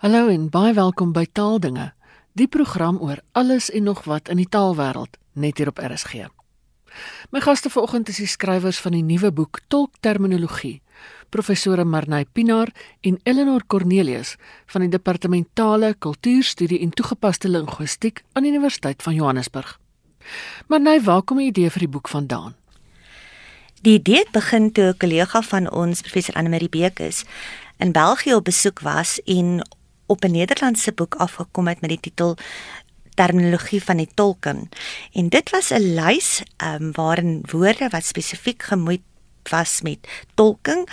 Hallo en baie welkom by Taaldinge, die program oor alles en nog wat in die taalwêreld, net hier op RSG. My gaste vanoggend is die skrywers van die nuwe boek Tolkterminologie, professore Marnay Pinaar en Eleanor Cornelius van die Departementale Kultuurstudie en Toegepaste Linguistiek aan die Universiteit van Johannesburg. Marnay, waar kom die idee vir die boek vandaan? Die idee begin toe 'n kollega van ons, professor Anne Marie Bekes, in België op besoek was en op 'n Nederlandse boek afgekom het met die titel terminologie van die tolken. En dit was 'n lys ehm um, waarin woorde wat spesifiek gemoed was met tolking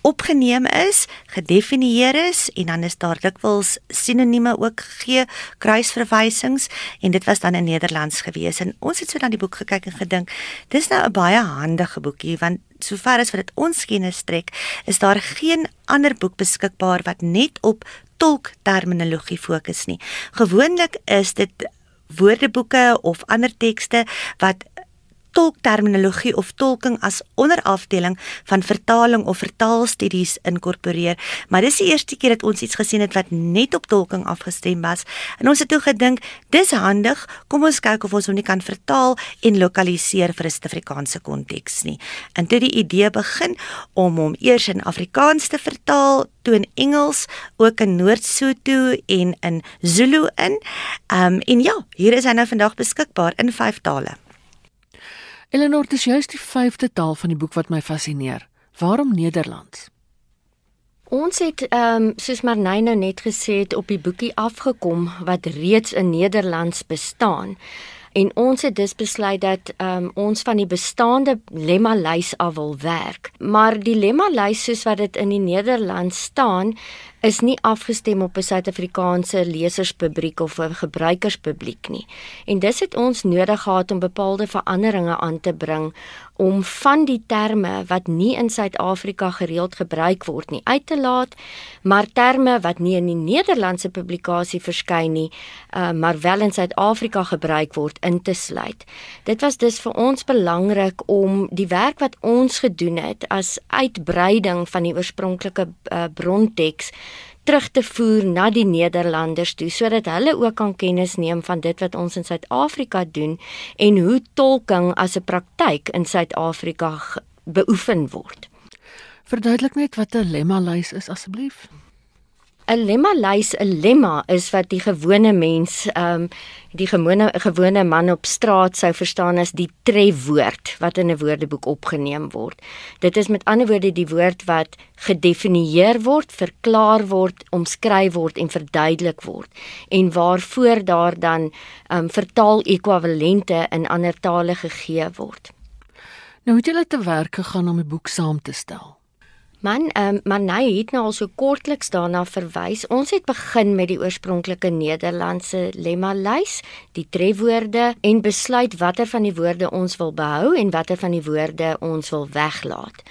opgeneem is, gedefinieer is en dan is daar dikwels sinonieme ook gegee, kruisverwysings en dit was dan in Nederlands gewees. En ons het so na die boek gekyk en gedink, dis nou 'n baie handige boekie want sover as wat dit ons kennis strek, is daar geen ander boek beskikbaar wat net op tolkterminologie fokus nie. Gewoonlik is dit woordeboeke of ander tekste wat tolkterminologie of tolking as onderafdeling van vertaling of vertaalstudies inkorporeer. Maar dis die eerste keer dat ons iets gesien het wat net op tolking afgestem was. En ons het toe gedink, dis handig, kom ons kyk of ons hom nie kan vertaal en lokaliseer vir 'n Suid-Afrikaanse konteks nie. En toe die idee begin om hom eers in Afrikaans te vertaal, toe in Engels, ook in Noord-Sotho en in Zulu in. Ehm um, en ja, hier is hy nou vandag beskikbaar in vyf tale. Eleanor, dis juist die vyfde taal van die boek wat my fascineer. Waarom Nederlands? Ons het ehm um, soos Marnay nou net gesê het op die boekie afgekom wat reeds in Nederlands bestaan. En ons het dus besluit dat ehm um, ons van die bestaande lemma lys af wil werk. Maar die lemma lys soos wat dit in die Nederlands staan, is nie afgestem op 'n Suid-Afrikaanse leserspubliek of 'n gebruikerspubliek nie. En dis het ons nodig gehad om bepaalde veranderinge aan te bring om van die terme wat nie in Suid-Afrika gereeld gebruik word nie uit te laat, maar terme wat nie in die Nederlandse publikasie verskyn nie, uh, maar wel in Suid-Afrika gebruik word in te sluit. Dit was dus vir ons belangrik om die werk wat ons gedoen het as uitbreiding van die oorspronklike uh, bronteks terug te voer na die Nederlanders toe sodat hulle ook kan kennis neem van dit wat ons in Suid-Afrika doen en hoe tolking as 'n praktyk in Suid-Afrika beoefen word. Verduidelik net wat 'n lemma lys is asseblief. 'n lemma lys 'n lemma is wat die gewone mens ehm um, die gewone gewone man op straat sou verstaan as die trefwoord wat in 'n woordeboek opgeneem word. Dit is met ander woorde die woord wat gedefinieer word, verklaar word, omskryf word en verduidelik word en waarvoor daar dan ehm um, vertaal ekwivalente in ander tale gegee word. Nou het julle te werk gegaan om 'n boek saam te stel. Man, ehm um, Manay het nou al so kortliks daarna verwys. Ons het begin met die oorspronklike Nederlandse lemma lys, die trefwoorde en besluit watter van die woorde ons wil behou en watter van die woorde ons wil weglaat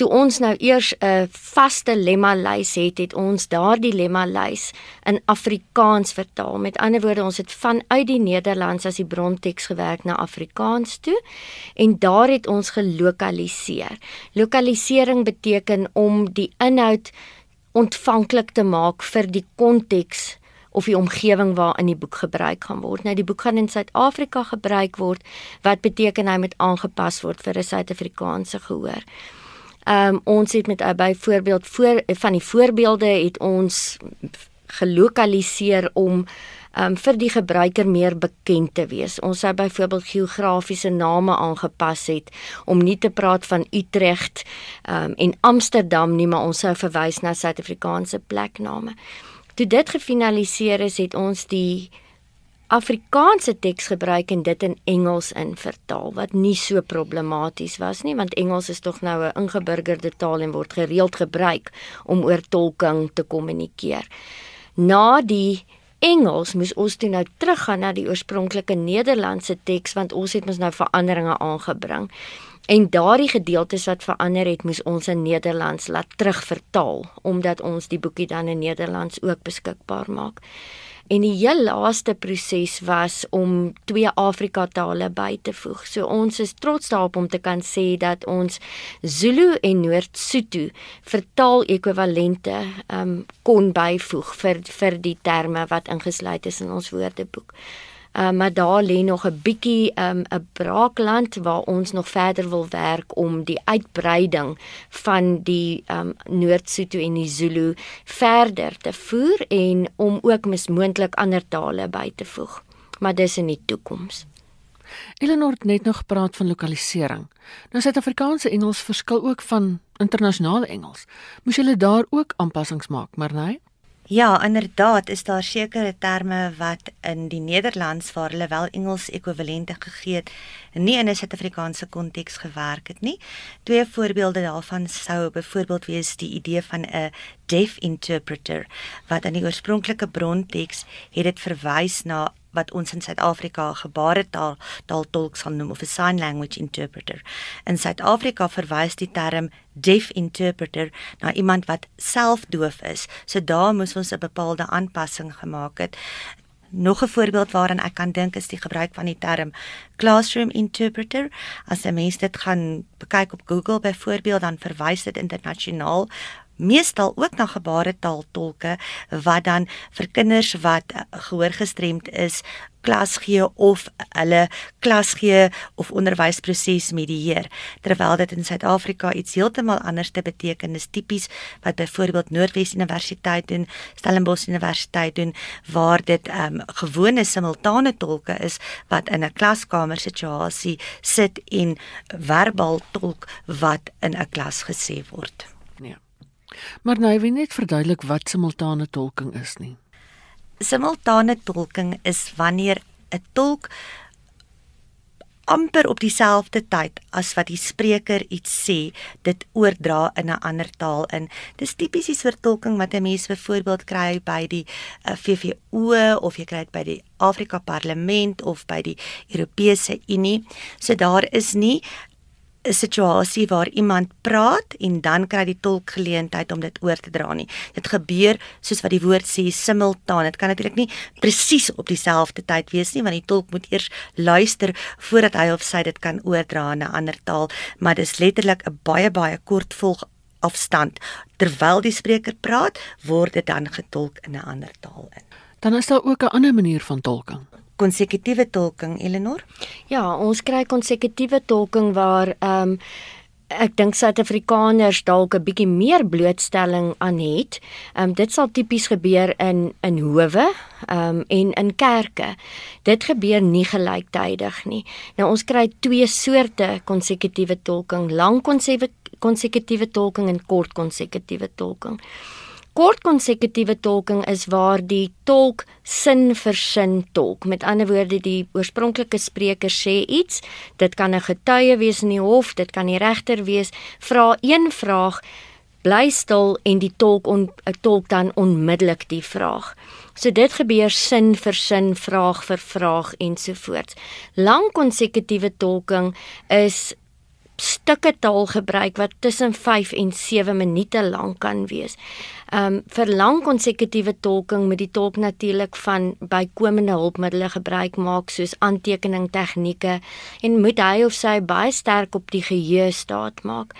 toe ons nou eers 'n vaste lemma lys het, het ons daardie lemma lys in Afrikaans vertaal. Met ander woorde, ons het vanuit die Nederlands as die bronteks gewerk na Afrikaans toe en daar het ons gelokaliseer. Lokalisering beteken om die inhoud ontvanklik te maak vir die konteks of die omgewing waarin die boek gebruik gaan word. Nou die boek gaan in Suid-Afrika gebruik word wat beteken hy moet aangepas word vir 'n Suid-Afrikaanse gehoor. Ehm um, ons het met uh, byvoorbeeld voor van die voorbeelde het ons gelokaliseer om um, vir die gebruiker meer bekend te wees. Ons sou byvoorbeeld geografiese name aangepas het om nie te praat van Utrecht um, en Amsterdam nie, maar ons sou verwys na Suid-Afrikaanse plekname. Toe dit gefinaliseer is, het ons die Afrikaanse teks gebruik en dit in Engels in vertaal wat nie so problematies was nie want Engels is tog nou 'n ingeburgerde taal en word gereeld gebruik om oor tolking te kommunikeer. Na die Engels moes ons toe nou teruggaan na die oorspronklike Nederlandse teks want ons het mos nou veranderinge aangebring. En daardie gedeeltes wat verander het, moes ons in Nederlands laat terugvertaal omdat ons die boekie dan in Nederlands ook beskikbaar maak. En die heel laaste proses was om twee Afrika tale by te voeg. So ons is trots daarop om te kan sê dat ons Zulu en Noord-Sotho vertaal ekwivalente um kon byvoeg vir vir die terme wat ingesluit is in ons woordeboek. Uh, maar daar lê nog 'n bietjie 'n um, braakland waar ons nog verder wil werk om die uitbreiding van die um, Noord-Sotho en die Zulu verder te voer en om ook mismoontlik ander tale by te voeg. Maar dis in die toekoms. Eleanor het net nog gepraat van lokalisering. Nou Suid-Afrikaanse Engels verskil ook van internasionale Engels. Moes julle daar ook aanpassings maak, maar nee? Ja, inderdaad is daar sekere terme wat in die Nederlands waar hulle wel Engels ekwivalente gegee het, nie in 'n Suid-Afrikaanse konteks gewerk het nie. Twee voorbeelde daarvan sou byvoorbeeld wees die idee van 'n deaf interpreter wat aan die oorspronklike bronteks het dit verwys na wat ons in Suid-Afrika gebaretaal taal tolk sal noem of 'n sign language interpreter. In Suid-Afrika verwys die term deaf interpreter na iemand wat self doof is. So daar moes ons 'n bepaalde aanpassing gemaak het. Nog 'n voorbeeld waaraan ek kan dink is die gebruik van die term classroom interpreter. As 'n mens dit gaan kyk op Google byvoorbeeld, dan verwys dit internasionaal meestal ook na gebaretaal tolke wat dan vir kinders wat eh, gehoorgestremd is klas gee of hulle klas gee of onderwysproses medieer. Terwyl dit in Suid-Afrika iets heeltemal anders te beteken is tipies wat byvoorbeeld Noordwes Universiteit doen Stellenbosch Universiteit doen waar dit um, gewone simultane tolke is wat in 'n klaskamer situasie sit en verbaal tolk wat in 'n klas gesê word Maar nou wie net verduidelik wat simultane tolking is nie. Simultane tolking is wanneer 'n tolk amper op dieselfde tyd as wat die spreker iets sê, dit oordra in 'n ander taal in. Dis tipies die soort tolking wat 'n mens byvoorbeeld kry by die uh, eh, VVO of jy kry dit by die Afrika Parlement of by die Europese Unie. So daar is nie 'n situasie waar iemand praat en dan kry die tolk geleentheid om dit oor te dra nie. Dit gebeur soos wat die woord sê simultaan. Dit kan natuurlik nie presies op dieselfde tyd wees nie want die tolk moet eers luister voordat hy of sy dit kan oordra in 'n ander taal, maar dis letterlik 'n baie baie kort volg afstand terwyl die spreker praat, word dit dan getolk in 'n ander taal in. Dan is daar ook 'n ander manier van tolking konsekutiewe tolking Eleanor? Ja, ons kry konsekutiewe tolking waar ehm um, ek dink Suid-Afrikaners dalk 'n bietjie meer blootstelling aan het. Ehm um, dit sal tipies gebeur in in howe ehm um, en in kerke. Dit gebeur nie gelyktydig nie. Nou ons kry twee soorte konsekutiewe tolking, lang konsekutiewe tolking en kort konsekutiewe tolking. Kort konsekutiewe tolking is waar die tolk sin vir sin tolk. Met ander woorde, die oorspronklike spreker sê iets, dit kan 'n getuie wees in die hof, dit kan die regter wees, vra een vraag, bly stil en die tolk on, tolk dan onmiddellik die vraag. So dit gebeur sin vir sin, vraag vir vraag ensovoorts. Lang konsekutiewe tolking is stukke taal gebruik wat tussen 5 en 7 minute lank kan wees. Um vir lang konsekutiewe tolking moet die tolk natuurlik van bykomende hulpmiddels gebruik maak soos aantekening tegnieke en moet hy of sy baie sterk op die geheue staat maak.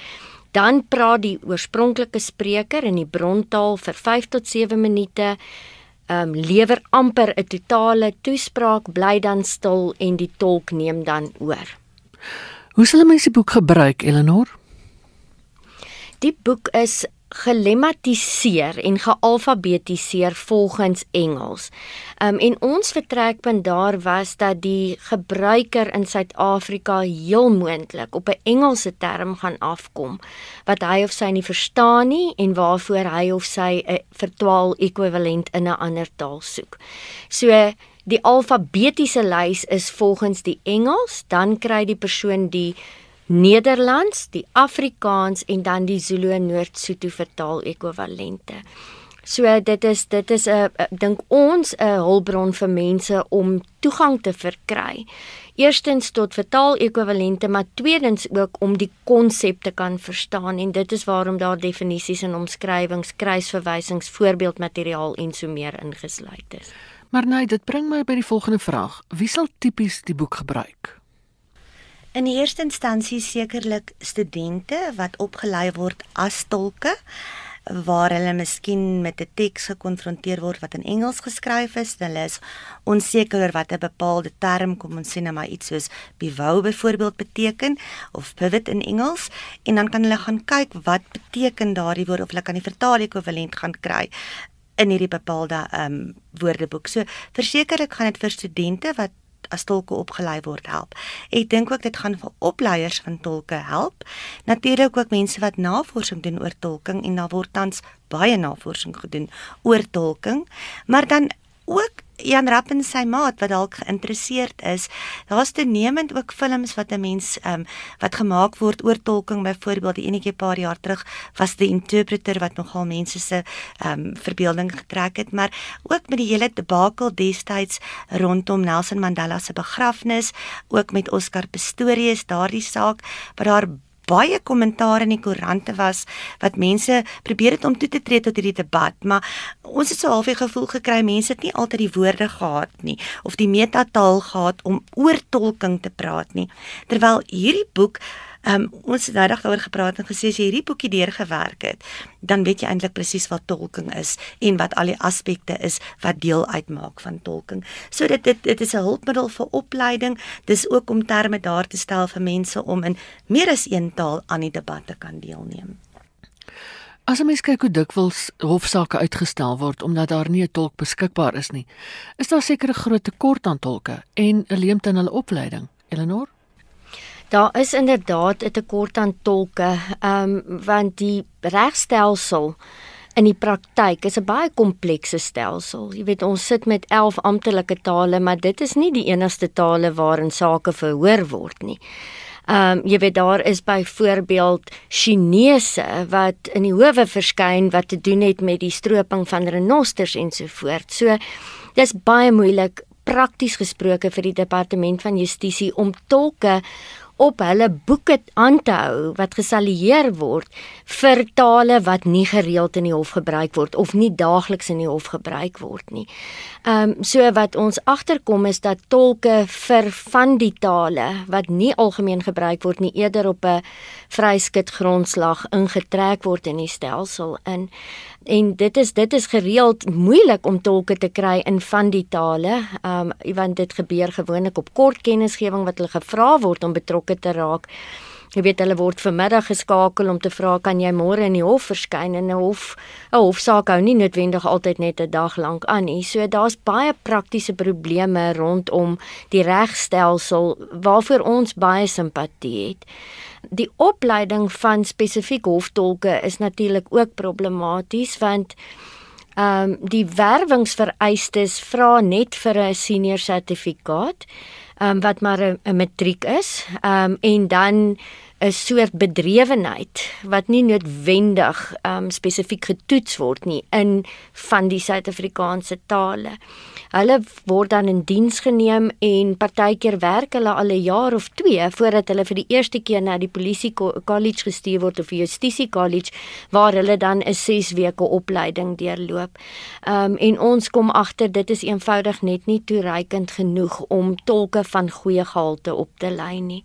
Dan praat die oorspronklike spreker in die brontaal vir 5 tot 7 minute. Um lewer amper 'n totale toespraak, bly dan stil en die tolk neem dan oor. Hoe sal mense die boek gebruik, Eleanor? Die boek is gelematiseer en gealfabetiseer volgens Engels. Um en ons vertrekpunt daar was dat die gebruiker in Suid-Afrika heel moontlik op 'n Engelse term gaan afkom wat hy of sy nie verstaan nie en waarvoor hy of sy 'n vertaal ekwivalent in 'n ander taal soek. So Die alfabetiese lys is volgens die Engels, dan kry die persoon die Nederlands, die Afrikaans en dan die Zulu en Noord-Sotho vertaal ekwivalente. So dit is dit is 'n dink ons 'n hulpbron vir mense om toegang te verkry. Eerstens tot vertaal-ekwivalente, maar tweedens ook om die konsep te kan verstaan en dit is waarom daar definisies en omskrywings, kruisverwysings, voorbeeldmateriaal en so meer ingesluit is. Maar nee, dit bring my by die volgende vraag. Wie sal tipies die boek gebruik? In die eerste instansie sekerlik studente wat opgelei word as tolke waar hulle miskien met 'n teks gekonfronteer word wat in Engels geskryf is, hulle is onseker oor wat 'n bepaalde term, kom ons sê nou maar iets soos bewou byvoorbeeld beteken of pivot in Engels en dan kan hulle gaan kyk wat beteken daardie woord of hulle kan die vertaal-ekwivalent gaan kry in hierdie bepaalde ehm um, woordeboek. So versekerlik gaan dit vir studente wat as tolke opgelei word help. Ek dink ook dit gaan vir opleiers van tolke help. Natuurlik ook mense wat navorsing doen oor tolking en daar word tans baie navorsing gedoen oor tolking, maar dan ook Jan Rapp en sy maat wat dalk geïnteresseerd is. Daar's te nemend ook films wat 'n mens ehm um, wat gemaak word oor tolking byvoorbeeld die enetjie paar jaar terug was die interpreter wat nogal mense se ehm um, verbeelding getrek het, maar ook met die hele debakel destyds rondom Nelson Mandela se begrafnis, ook met Oscar Pistorius daardie saak wat daar baie kommentaar in die koerante was wat mense probeer het om toe te tree tot hierdie debat, maar ons het so half die gevoel gekry mense het nie altyd die woorde gehad nie of die metataal gehad om oor tolking te praat nie. Terwyl hierdie boek um, ons het nou dag daaroor gepraat en gesê as jy hierdie boekie deurgewerk het, dan weet jy eintlik presies wat tolking is en wat al die aspekte is wat deel uitmaak van tolking. So dit dit dit is 'n hulpmiddel vir opleiding. Dis ook om terme daar te stel vir mense om in meer as een taal aan die debat te kan deelneem. As 'n mens kyk hoe dikwels hofsaake uitgestel word omdat daar nie 'n tolk beskikbaar is nie, is daar seker 'n groot tekort aan tolke en 'n leemte in hulle opleiding. Eleanor Daar is inderdaad 'n tekort aan tolke, ehm um, want die regstelsel in die praktyk is 'n baie komplekse stelsel. Jy weet ons sit met 11 amptelike tale, maar dit is nie die enigste tale waarin sake verhoor word nie. Ehm um, jy weet daar is byvoorbeeld Chinese wat in die howe verskyn wat te doen het met die stroping van renosters ensovoorts. So dis baie moeilik prakties gesproke vir die departement van justisie om tolke op hulle boeke aan te hou wat gesalieer word vir tale wat nie gereeld in die hof gebruik word of nie daagliks in die hof gebruik word nie. Ehm um, so wat ons agterkom is dat tolke vir van die tale wat nie algemeen gebruik word nie eerder op 'n vryskut grondslag ingetrek word in die stelsel in en dit is dit is gereeld moeilik om tolke te kry in van die tale. Um want dit gebeur gewoonlik op kort kennisgewing wat hulle gevra word om betrokke te raak. Jy weet hulle word vanmiddag geskakel om te vra kan jy môre in die hof verskyn en 'n hof 'n hofsaak hou nie noodwendig altyd net 'n dag lank aan nie. So daar's baie praktiese probleme rondom die regstelsel waarvoor ons baie simpatie het. Die opleiding van spesifiek hoftolke is natuurlik ook problematies want ehm um, die werwingsvereistes vra net vir 'n senior sertifikaat um, wat maar 'n matriek is. Ehm um, en dan 'n soort bedrewenheid wat nie noodwendig um spesifiek getoets word nie in van die Suid-Afrikaanse tale. Hulle word dan in diens geneem en partykeer werk hulle al 'n jaar of 2 voordat hulle vir die eerste keer na die polisie college gestuur word of justisie college waar hulle dan 'n 6 weke opleiding deurloop. Um en ons kom agter dit is eenvoudig net nie toereikend genoeg om tolke van goeie gehalte op te lei nie.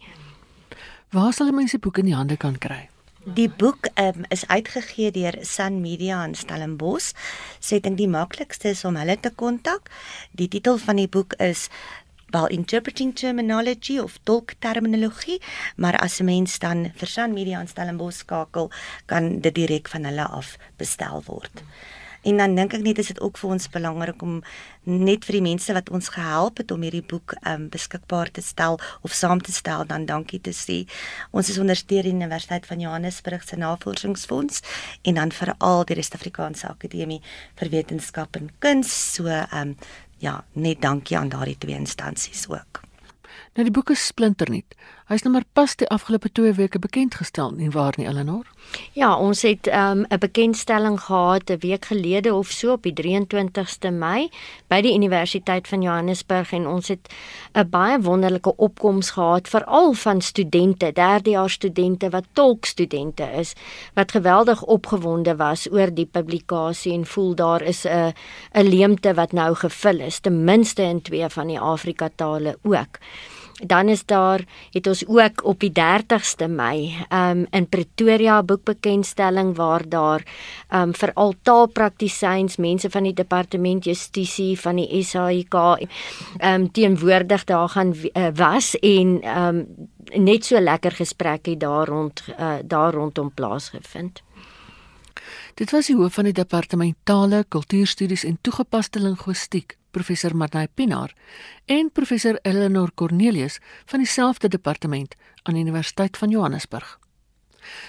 Waar sal mense boeke in die hande kan kry? Die boek um, is uitgegee deur Sun Media in Stellenbosch. Sê dink die maklikste is om hulle te kontak. Die titel van die boek is While Interpreting Terminology of Tolk Terminologie, maar as 'n mens dan vir Sun Media in Stellenbosch skakel, kan dit direk van hulle af bestel word. Hmm. En dan dink ek net is dit ook vir ons belangrik om net vir die mense wat ons gehelp het om hierdie boek um beskikbaar te stel of saam te stel dan dankie te sê. Ons is ondersteun die Universiteit van Johannesburg se Navorsingsfonds en dan veral die Suid-Afrikaanse Akademie vir Wetenskap en Kuns. So um ja, net dankie aan daardie twee instansies ook. Nou die boek is splinternuut. Hy's nou maar pas die afgelope 2 weke bekend gestel nie waar nie Eleanor? Ja, ons het ehm, 'n um, bekendstelling gehad 'n week gelede of so op die 23ste Mei by die Universiteit van Johannesburg en ons het 'n baie wonderlike opkoms gehad veral van studente, derdejaars studente wat tolkstudente is wat geweldig opgewonde was oor die publikasie en voel daar is 'n 'n leemte wat nou gevul is ten minste in twee van die Afrika tale ook. Dan is daar het ons ook op die 30ste Mei um in Pretoria boekbekenstelling waar daar um vir al taalpraktisyns, mense van die departement justisie van die SAIK um teenwoordig daar gaan uh, was en um net so lekker gesprekke daar rond uh, daar rondom plaasgevind. Dit was die hoof van die departementale kultuurstudies en toegepaste linguistiek professor Marnay Pinaar en professor Eleanor Cornelius van dieselfde departement aan die Universiteit van Johannesburg.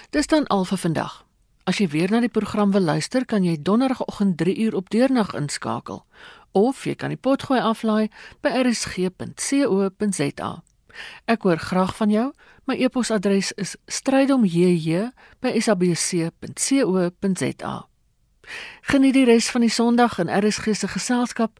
Dis dan al vir vandag. As jy weer na die program wil luister, kan jy donderdagoggend 3 uur op deurnag inskakel of jy kan die potgooi aflaai by rsg.co.za. Ek hoor graag van jou. My e-posadres is strydom@sabc.co.za. Geniet die res van die Sondag in RSG se geselskap